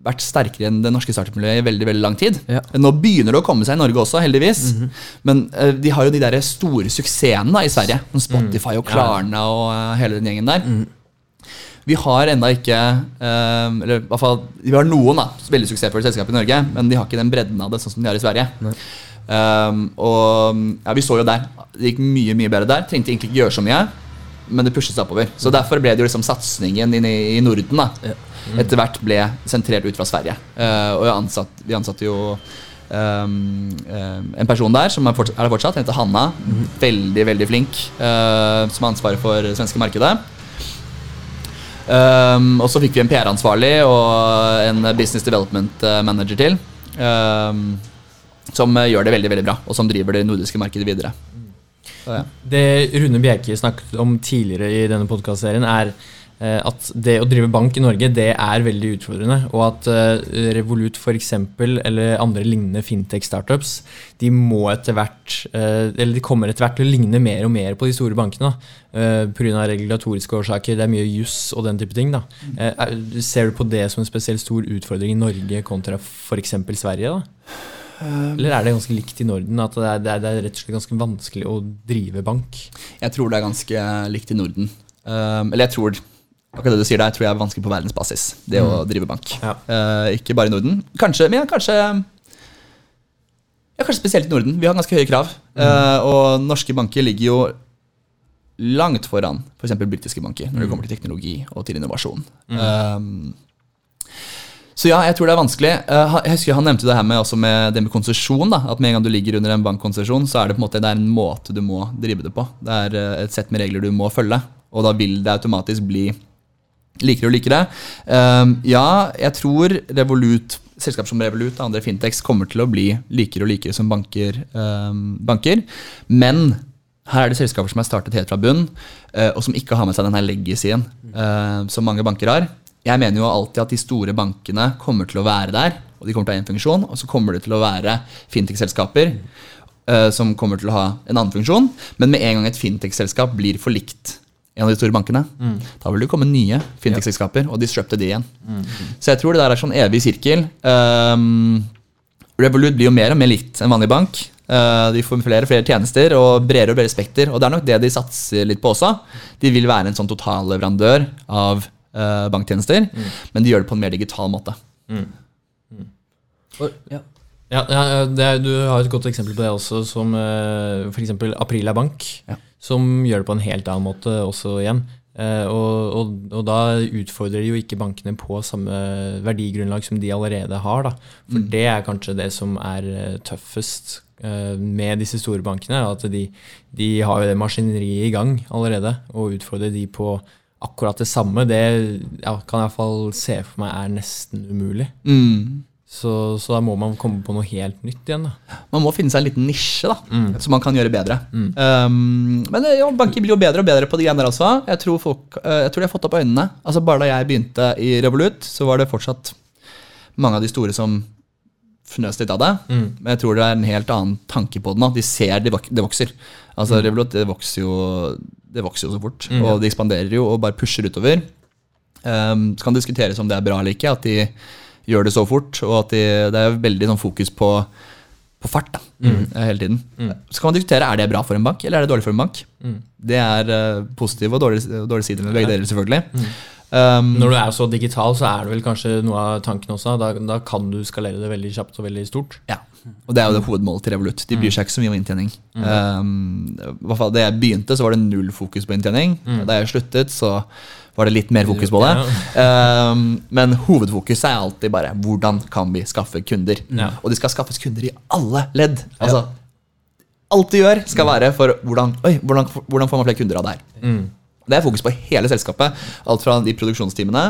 vært sterkere enn det norske startup-miljøet i veldig veldig lang tid. Ja. Nå begynner det å komme seg i Norge også, heldigvis. Men uh, de har jo de der store suksessene da, i Sverige. Som Spotify og Klarna og uh, hele den gjengen der. Vi har enda ikke uh, Eller i hvert fall Vi har noen da, veldig suksessfulle selskaper i Norge, men de har ikke den bredden av det sånn som de har i Sverige. Um, og ja, vi så jo der. Det gikk mye mye bedre der. Trengte egentlig ikke gjøre så mye, men det pushet seg oppover. Så derfor ble det jo liksom satsingen i, i Norden da etter hvert ble sentrert ut fra Sverige. Uh, og ansatt, vi ansatte jo um, en person der som er, fortsatt, er det fortsatt. Heter Hanna. Veldig, veldig flink. Uh, som har ansvaret for det svenske markedet. Um, og så fikk vi en PR-ansvarlig og en business development eh, manager til. Um, som gjør det veldig veldig bra, og som driver det nordiske markedet videre. Det Rune Bjerke snakket om tidligere i denne podkastserien, er eh, at det å drive bank i Norge det er veldig utfordrende. Og at Revolut Revolut f.eks. eller andre lignende fintech-startups de må etter hvert eh, Eller de kommer etter hvert til å ligne mer og mer på de store bankene. Uh, Pga. regulatoriske årsaker. Det er mye juss og den type ting. da. Eh, er- ser du på det som en spesielt stor utfordring i Norge kontra f.eks. Sverige? da? Eller er det ganske likt i Norden? At det er, det, er, det er rett og slett ganske vanskelig å drive bank? Jeg tror det er ganske likt i Norden. Um, eller jeg tror akkurat det du sier der, tror jeg er vanskelig på verdensbasis. Det å drive bank. Ja. Uh, ikke bare i Norden. Kanskje, men ja, kanskje ja, kanskje spesielt i Norden. Vi har ganske høye krav. Uh, og norske banker ligger jo langt foran f.eks. For britiske banker når det kommer til teknologi og til innovasjon. Um, så ja, jeg tror det er vanskelig. Eh, jeg husker Han nevnte det her med, med med konsesjon. At med en gang du ligger under en bankkonsesjon, så er det på en måte det er en måte du må drive det på. Det er eh, et sett med regler du må følge. Og da vil det automatisk bli likere og likere. Um, ja, jeg tror Revolut, selskaper som Revolut og andre Fintex kommer til å bli likere og likere som banker. um, banker. Men her er det selskaper som er startet helt fra bunn, eh, og som ikke har med seg denne legacyen eh, som mange banker har. Jeg mener jo alltid at de store bankene kommer til å være der, og de kommer til å ha en funksjon, og så kommer det til å være fintech-selskaper uh, som kommer til å ha en annen funksjon. Men med en gang et fintech-selskap blir for likt en av de store bankene, da vil det komme nye fintech-selskaper og disrupte de igjen. Så jeg tror det der er sånn evig sirkel. Um, Revolut blir jo mer og mer likt en vanlig bank. Uh, de får flere og flere tjenester og bredere og bredere spekter. Og det er nok det de satser litt på også. De vil være en sånn totalleverandør av eh, banktjenester, men de gjør det på en mer digital måte. Og, ja. Ja, ja det er, Du har et godt eksempel på det også, som uh, f.eks. Aprila Bank. Ja. Som gjør det på en helt annen måte også igjen. Uh, og, og, og da utfordrer jo ikke bankene på samme verdigrunnlag som de allerede har. Da. For det er kanskje det som er eh, tøffest uh, med disse store bankene. At de, de har jo det maskineriet i gang allerede. Og utfordrer de på akkurat det samme, det ja, kan jeg iallfall se for meg er nesten umulig. Mm. Så, så da må man komme på noe helt nytt igjen. Da. Man må finne seg en liten nisje da, som man kan gjøre bedre. Um, men eh, ja, banker blir jo bedre og bedre på de greiene der også. Jeg tror, folk, eh, jeg tror de har fått opp øynene. Altså Bare da jeg begynte i Revolut, så var det fortsatt mange av de store som fnøs litt av det. Men jeg tror det er en helt annen tanke på det nå. De ser det, vok det vokser. Altså Revolut det vokser jo det vokser jo så fort. Og de ekspanderer jo og bare pusher utover. Um, så kan det diskuteres om det er bra eller ikke, at de gjør det så fort. Og at de, det er veldig sånn fokus på, på fart da, eh, hele tiden. Så kan man diskutere er det bra for en bank, eller er det dårlig for en bank. Det er uh, positive og dårlige, dårlige sider med begge deler, selvfølgelig. Um, Når du er så digital, så er det vel kanskje noe av tanken også. Da, da kan du skalere det veldig kjapt og veldig stort. Ja, og det er jo det hovedmålet til Revolut. De bryr seg ikke så mye om inntjening. Um, hvert fall Da jeg begynte, så var det null fokus på inntjening. Da jeg sluttet, så var det litt mer fokus på det. Um, men hovedfokuset er alltid bare hvordan kan vi skaffe kunder. Ja. Og de skal skaffes kunder i alle ledd. Altså, Alt du gjør, skal være for hvordan, oi, hvordan, hvordan får man flere kunder av det her. Det er fokus på hele selskapet. Alt fra de produksjonstimene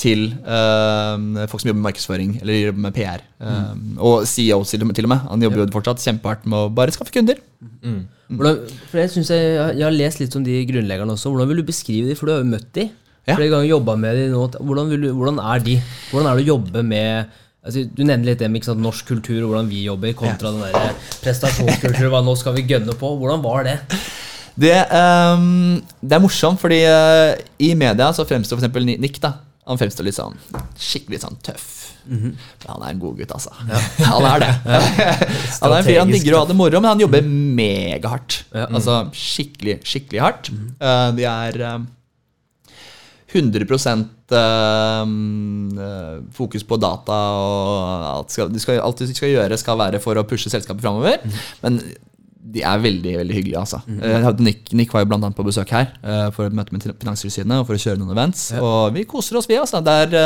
til eh, folk som jobber med markedsføring eller jobber med PR. Eh, Og CEO til til og med. Han jobber jo fortsatt kjempehardt med å bare skaffe kunder. Hvordan, for jeg, synes jeg, jeg har lest litt om de grunnleggerne også. Hvordan vil du beskrive de, for du har jo møtt de? Ja. Flere ganger jobba med de nå. Hvordan, du, hvordan er de? Hvordan er det å jobbe med altså, Du nevner litt det med sant, norsk kultur og hvordan vi jobber, kontra den der prestasjonskulturen. Hva nå skal vi gønne på? Hvordan var det? Det, um, det er morsomt, fordi uh, i media så fremstår f.eks. Nick. da Han fremstår litt sånn skikkelig sånn tøff. Men han er en god gutt, altså. Han er det. han er en fyr, han digger å ha det moro, men han jobber megahardt. Ja. Altså skikkelig, skikkelig hardt. Eh, de er ehm, 100 ehm, eh, fokus på data og alt, skal, de skal, alt de skal gjøre, skal være for å pushe selskapet framover. Men de er veldig veldig hyggelige. altså. Mm. Nick, Nick var jo blant annet på besøk her uh, for å møte med Finanstilsynet og for å kjøre noen events. Og vi koser oss, vi. altså. Det er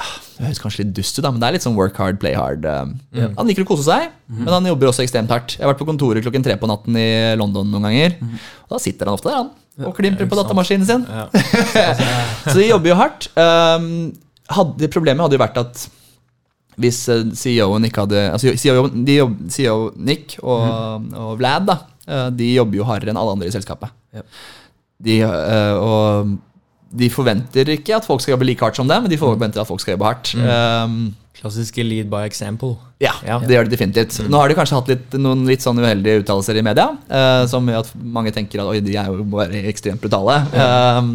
ah, Det høres kanskje litt dust ut, da, men det er litt sånn work hard, play hard. eh. Han liker å kose seg, men han jobber også ekstremt hardt. Jeg har vært på kontoret klokken tre på natten i London noen ganger. Og da sitter han ofte der, han. Og klimprer på datamaskinen sin. Så de jobber jo hardt. Um, hadde, problemet hadde jo vært at hvis eh, CEO-en ikke hadde altså CEO, de jobb, CEO Nick og, og Vlad da, eh, de jobber jo hardere enn alle andre i selskapet. Ja. De, eh, og de forventer ikke at folk skal jobbe like hardt som dem, men de forventer at folk skal jobbe hardt. Um, Klassiske lead by example. ja, Ja. det gjør det definitivt. Nå har de kanskje hatt litt, noen litt sånn uheldige uttalelser i media, uh, som gjør at mange tenker at oi, de er jo bare ekstremt brutale. Um,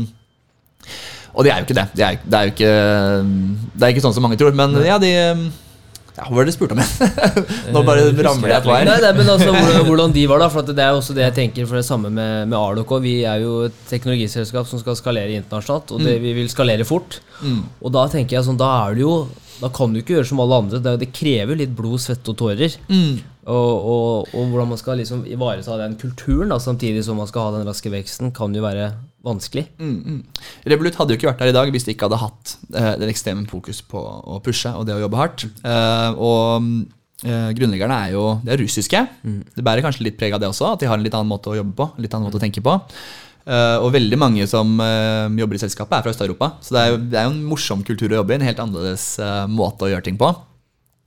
og det er jo ikke det. Det er, det er jo ikke Det er ikke sånn som mange tror. Men ja, de ja, Hva var det du spurte om igjen? Nå bare ramler jeg på her. Nei, nei, men altså, hvordan, hvordan de var da, for at det er også det jeg tenker for det samme med, med Ardoc. Vi er jo et teknologiselskap som skal skalere internasjonalt, og det, vi vil skalere fort. Mm. Og da tenker jeg sånn, da er det jo Da kan du ikke gjøre som alle andre. Det, det krever litt blod, svette og tårer. Mm. Og, og, og hvordan man skal liksom ivareta den kulturen da, samtidig som man skal ha den raske veksten, kan jo være vanskelig. Mm, mm. Revolut hadde jo ikke vært der i dag hvis de ikke hadde hatt eh, den ekstreme fokus på å pushe og det å jobbe hardt. Eh, og eh, grunnleggerne er jo de er russiske. Det bærer kanskje litt preg av det også, at de har en litt annen måte å jobbe på. litt annen måte å tenke på. Eh, og veldig mange som eh, jobber i selskapet, er fra Øst-Europa. Så det er, jo, det er jo en morsom kultur å jobbe i. En helt annerledes eh, måte å gjøre ting på.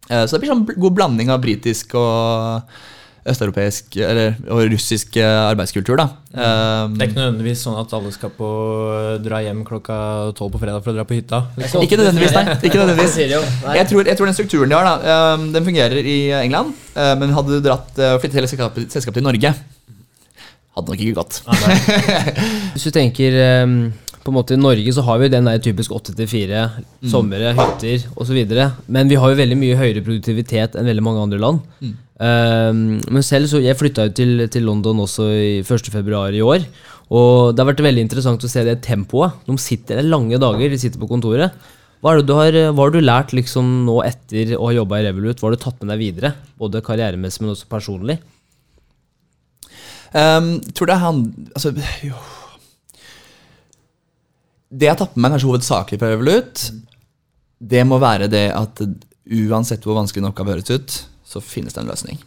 Så det blir sånn god blanding av britisk og østeuropeisk eller, og russisk eh, arbeidskultur. da. Um, Det er ikke nødvendigvis sånn at alle skal på dra hjem klokka tolv på fredag for å dra på hytta. Ikke nødvendigvis, nei. Ikke nødvendigvis. Jeg tror, jeg tror den strukturen de har, da, um, den fungerer i England. Uh, Men hadde du dratt uh, flyttet hele selskapet, selskapet til Norge, hadde nok ikke gått. Hvis du tenker um, på en måte I Norge så har vi den der typisk 8-4, somre, hytter osv. Men vi har jo veldig mye høyere produktivitet enn veldig mange andre land. Ehm, men selv så Jeg flytta jo til, til London også i 1.2. i år. Og det har vært veldig interessant å se det tempoet. De sitter det lange dager, de sitter på kontoret. Hva, er det du har, hva har du lært liksom nå etter å ha jobba i Revolut? Hva har du tatt med deg videre? Både karrieremessig, men også personlig? Um, tror det er han altså, jo. Det jeg har tatt med meg kanskje hovedsakelig fra Revolut, det må være det at uansett hvor vanskelig en oppgave høres ut, så finnes det en løsning.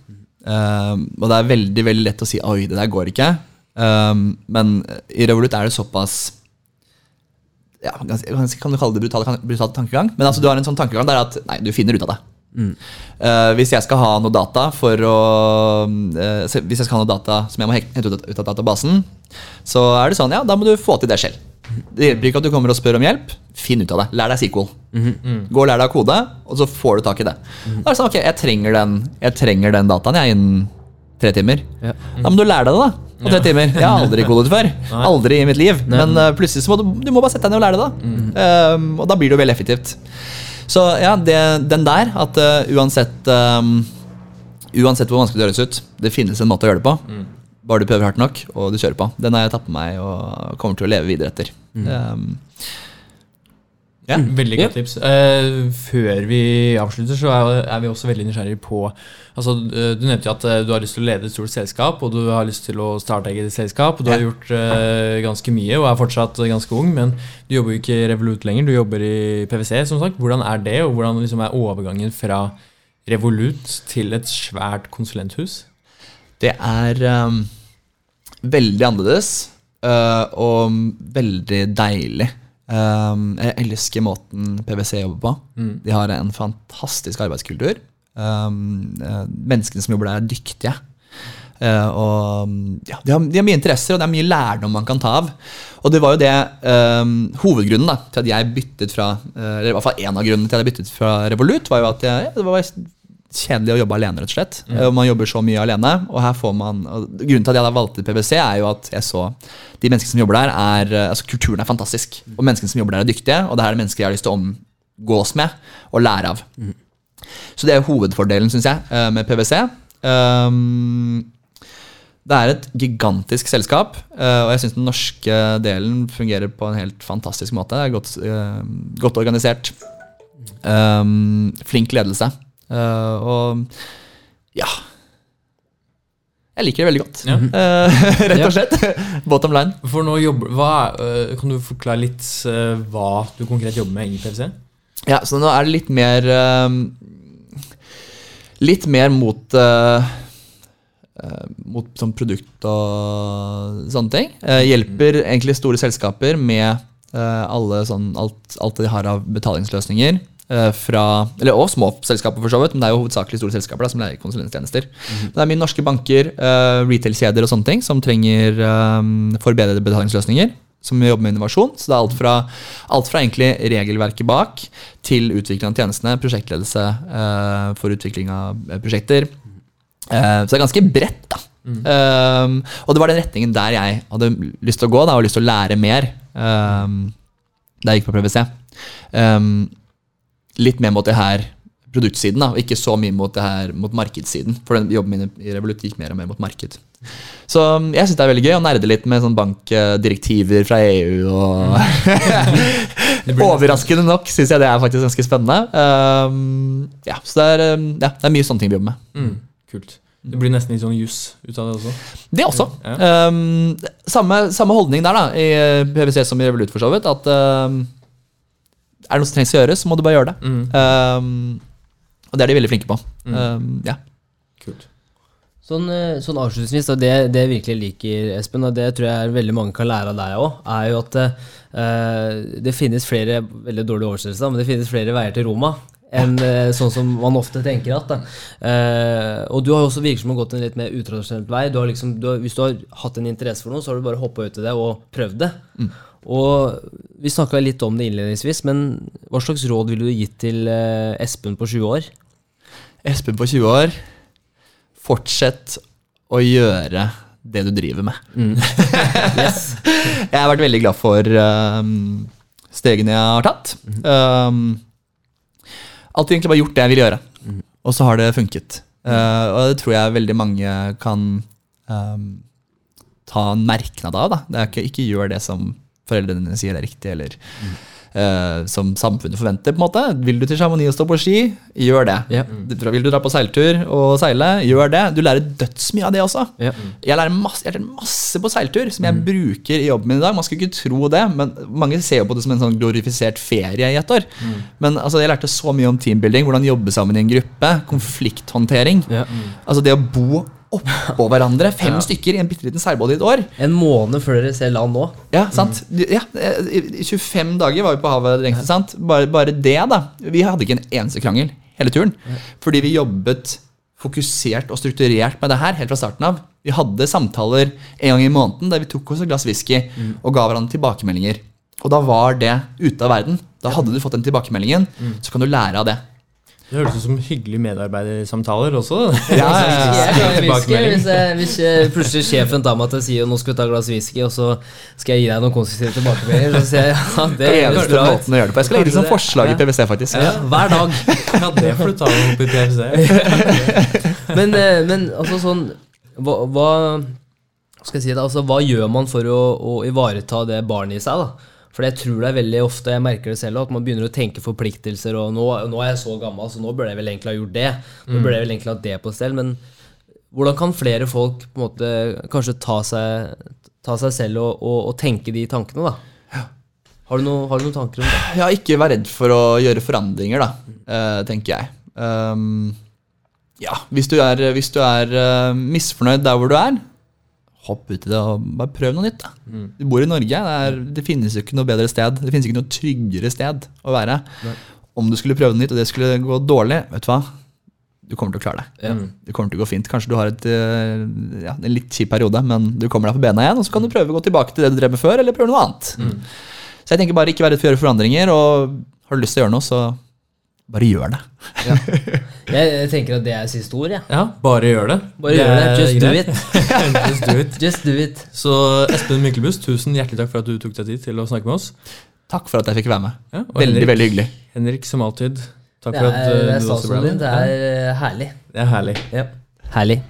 Um, og det er veldig veldig lett å si 'oi, det der går ikke'. Um, men i Revolut er det såpass ja, ganske- Kan du kalle det brutal, brutal tankegang? Men altså, du har en sånn tankegang der at nei, du finner ut av det. Eh, hvis jeg skal ha noe data for å uh, Hvis jeg skal ha noe data som jeg må hente ut, ut av databasen, så er det sånn, ja, da må du få til det selv. Det hjelper ikke at du kommer og spør om hjelp. Finn ut av det. Lær deg SQL. Gå og lær deg å kode, og så får du tak i det. Da er det sånn, ok, jeg trenger den, jeg trenger den dataen jeg innen tre timer. Ja. Da må du lære deg det, da. På tre timer. Jeg har aldri kodet før. Aldri i mitt liv. Men uh, plutselig så må du, du må bare sette deg ned og lære det. da. Um, og da blir det jo veldig effektivt. Så ja, det, den der, at uh, uansett um, Uansett hvor vanskelig det høres ut, det finnes en måte å gjøre det på. Bare du prøver hardt nok, og du kjører på. Den har jeg tatt på meg og kommer til å leve videre etter. Um, ja. Veldig Ja. tips. Uh, før vi avslutter, så er, er vi også veldig nysgjerrige på altså, eh, Du nevnte jo at eh, du har lyst til å lede et stort selskap, og du har lyst til å starte eget selskap. og Du har gjort uh, ganske mye og er fortsatt ganske ung, men du jobber jo ikke i Revolut lenger. Du jobber i PwC, som sagt. Hvordan er det, og hvordan liksom er overgangen fra Revolut til et svært konsulenthus? Det er um, veldig annerledes uh, og veldig deilig. Um, jeg elsker måten PwC jobber på. Mm. De har en fantastisk arbeidskultur. Um, menneskene som jobber der, er dyktige. Uh, og ja, de har, de har mye interesser, og det er mye lærdom man kan ta av. Og det var jo det um, hovedgrunnen da, til at jeg byttet fra Eller i hvert fall en av grunnene til at jeg byttet fra Revolut, var jo at jeg, det var kjedelig å jobbe alene, rett og slett. Og Man jobber så mye alene. Og her får man Grunnen til at jeg da valgte PwC, er jo at jeg så de menneskene som jobber der, er eh, Altså, kulturen er fantastisk. Og menneskene som jobber der, er dyktige, og det her er mennesker jeg har lyst til å omgås med og lære av. Så det er hovedfordelen, syns jeg, eh, med PwC. Um, det er et gigantisk selskap, eh, og jeg syns den norske delen fungerer på en helt fantastisk måte. Det er godt, eh, godt organisert. Um, flink ledelse. Eh, og ja Jeg liker det veldig godt. Ja. uh, rett og slett. Bottom line. For nå jobber, hva, øh, kan du forklare litt uh, hva du konkret jobber med i PwC? Ja, så nå er det litt mer Litt mer mot Mot sånn produkt og sånne ting. Eh, hjelper egentlig store selskaper med eh, alle sånn, alt, alt de har av betalingsløsninger. Eh, fra, eller Og små selskaper, for så vidt, men det er jo hovedsakelig store selskaper da, som leier konsulenttjenester. Men Det er mye norske banker, uh, retail-kjeder og sånne ting som trenger um, forbedrede betalingsløsninger. Som jobber med innovasjon. Så det er alt fra, alt fra egentlig regelverket bak til utvikling av tjenestene, prosjektledelse uh, for utvikling av prosjekter. Uh, så det er ganske bredt, da. Um, og det var den retningen der jeg hadde lyst til å gå, da, og lyst til å lære mer. Um, da jeg gikk på PwC. Um, litt mer mot det her produktsiden, da, og ikke så mye mot det her mot markedssiden. For den jobben min i Revolut gikk mer og mer mot marked. Så um, jeg syns det er veldig gøy å nerde litt med sånn bankdirektiver fra EU. og Overraskende nok syns jeg det er faktisk ganske spennende. Um, ja, så det er, um, ja, det er mye sånne ting vi jobber med. Mm, kult. Det blir nesten litt sånn juss ut av det også. Det også. Um, samme, samme holdning der da, i PwC som i Revolut, for så vidt. At um, er det noe som trengs å gjøres, så må du bare gjøre det. Mm, Um, og det er de veldig flinke på. Mm. Um, ja. kult. Sånn, eh, sånn avslutningsvis, det, det jeg virkelig liker, Espen, og det tror jeg veldig mange kan lære av deg òg, er jo at uh, det finnes flere veldig dårlige oversettelser, men det finnes flere veier til Roma. Enn uh, sånn som man ofte tenker at. Da. Eh, og du har også virket som å ha gått en litt mer utradisjonell vei. Du har liksom, du har, hvis du har hatt en interesse for noe, så har du bare hoppa ut i det og prøvd det. Og Vi snakka litt om det innledningsvis, men hva slags råd ville du gitt til eh, Espen på 20 år? Espen på 20 år, fortsett å gjøre det du driver med. Yes. Jeg har vært veldig glad for um, stegene jeg har tatt. Um, alltid egentlig bare gjort det jeg vil gjøre, og så har det funket. Uh, og det tror jeg veldig mange kan um, ta en merknad av. Da. Det er ikke, ikke gjør det som foreldrene dine sier er riktig, eller uh, som samfunnet forventer. på en måte. Vil du til Chamonix og stå på ski, gjør det. Ja. Vil du dra på seiltur og seile, gjør det. Du lærer dødsmye av det også. Yeah. Jeg lærer masse, jeg lærer masse på seiltur som jeg bruker i jobben min i dag. Man skulle ikke tro det, men mange ser jo på det som en sånn glorifisert ferie i et år. Men altså, jeg lærte så mye om teambuilding, hvordan jobbe sammen i en gruppe, konflikthåndtering. Ja. Altså det å bo oppå hverandre, fem stykker i en bitte liten seilbåt i et år. En måned før dere ser land nå. Ja, sant? Ja, eh, i 25 dager var vi på havet lengst. Sant? Bare, bare det, da. Vi hadde ikke en eneste krangel hele turen. Fordi vi jobbet fokusert og strukturert med det her helt fra starten av. Vi hadde samtaler en gang i måneden der vi tok oss et glass whisky og ga hverandre tilbakemeldinger. Og da var det ute av verden. Da hadde du fått den tilbakemeldingen, så kan du lære av det. Det høres ut som hyggelige medarbeidersamtaler også. Ja, ja, ja. Hvis, jeg, hvis jeg, plutselig sjefen tar meg til å si at nå skal vi ta et glass whisky, og så skal jeg gi deg noen konstruktive tilbakemeldinger, så sier jeg ja, det høres Eneste bra ut. måten å gjøre det på. Jeg skal legge det som forslag i PwC, faktisk. Ja, hver dag. Ja, det får du ta opp i PwC. Men, eh, men altså sånn hva, hva skal jeg si det, altså, hva gjør man for å, å ivareta det barnet i seg? da? For jeg tror det er veldig ofte, jeg merker det selv, at man begynner å tenke forpliktelser. og Nå, nå er jeg så gammel, så nå burde jeg vel egentlig ha gjort det. Nå burde jeg vel egentlig ha det på stell. Men hvordan kan flere folk på en måte kanskje ta seg, ta seg selv og, og, og tenke de tankene? da? Har du, noen, har du noen tanker om det? Ja, ikke vær redd for å gjøre forandringer, da, eh, tenker jeg. Um, ja, hvis du er, hvis du er eh, misfornøyd der hvor du er, hopp ut i det og bare prøv noe nytt. Da. Du bor i Norge, det, er, det finnes jo ikke noe bedre sted. Det finnes ikke noe tryggere sted å være. Om du skulle prøve noe nytt, og det skulle gå dårlig, vet du hva? du kommer til å klare det. Ja. Det kommer til å gå fint. Kanskje du har et, eh, ja, en litt kjip periode, men du kommer deg på bena igjen, og så kan du prøve å gå tilbake til det du drev med før, eller prøve noe annet. Så jeg tenker bare ikke være redd for å gjøre forandringer, og har du lyst til å gjøre noe, så bare gjør det. Jeg, jeg tenker at det er siste ord, jeg. Ja, bare gjør det. Bare gjør det. er Just do. Just do it. Just do it. Så Espen Myklebust, tusen hjertelig takk for at du tok deg tid til å snakke med oss. Takk for at jeg fikk være med. Ja, og Veldig, Henrik, veldig hyggelig. Henrik, som alltid, takk Det for er, at uh, er du også ble med. Det er eh, herlig. Det er herlig. Ja. Herlig.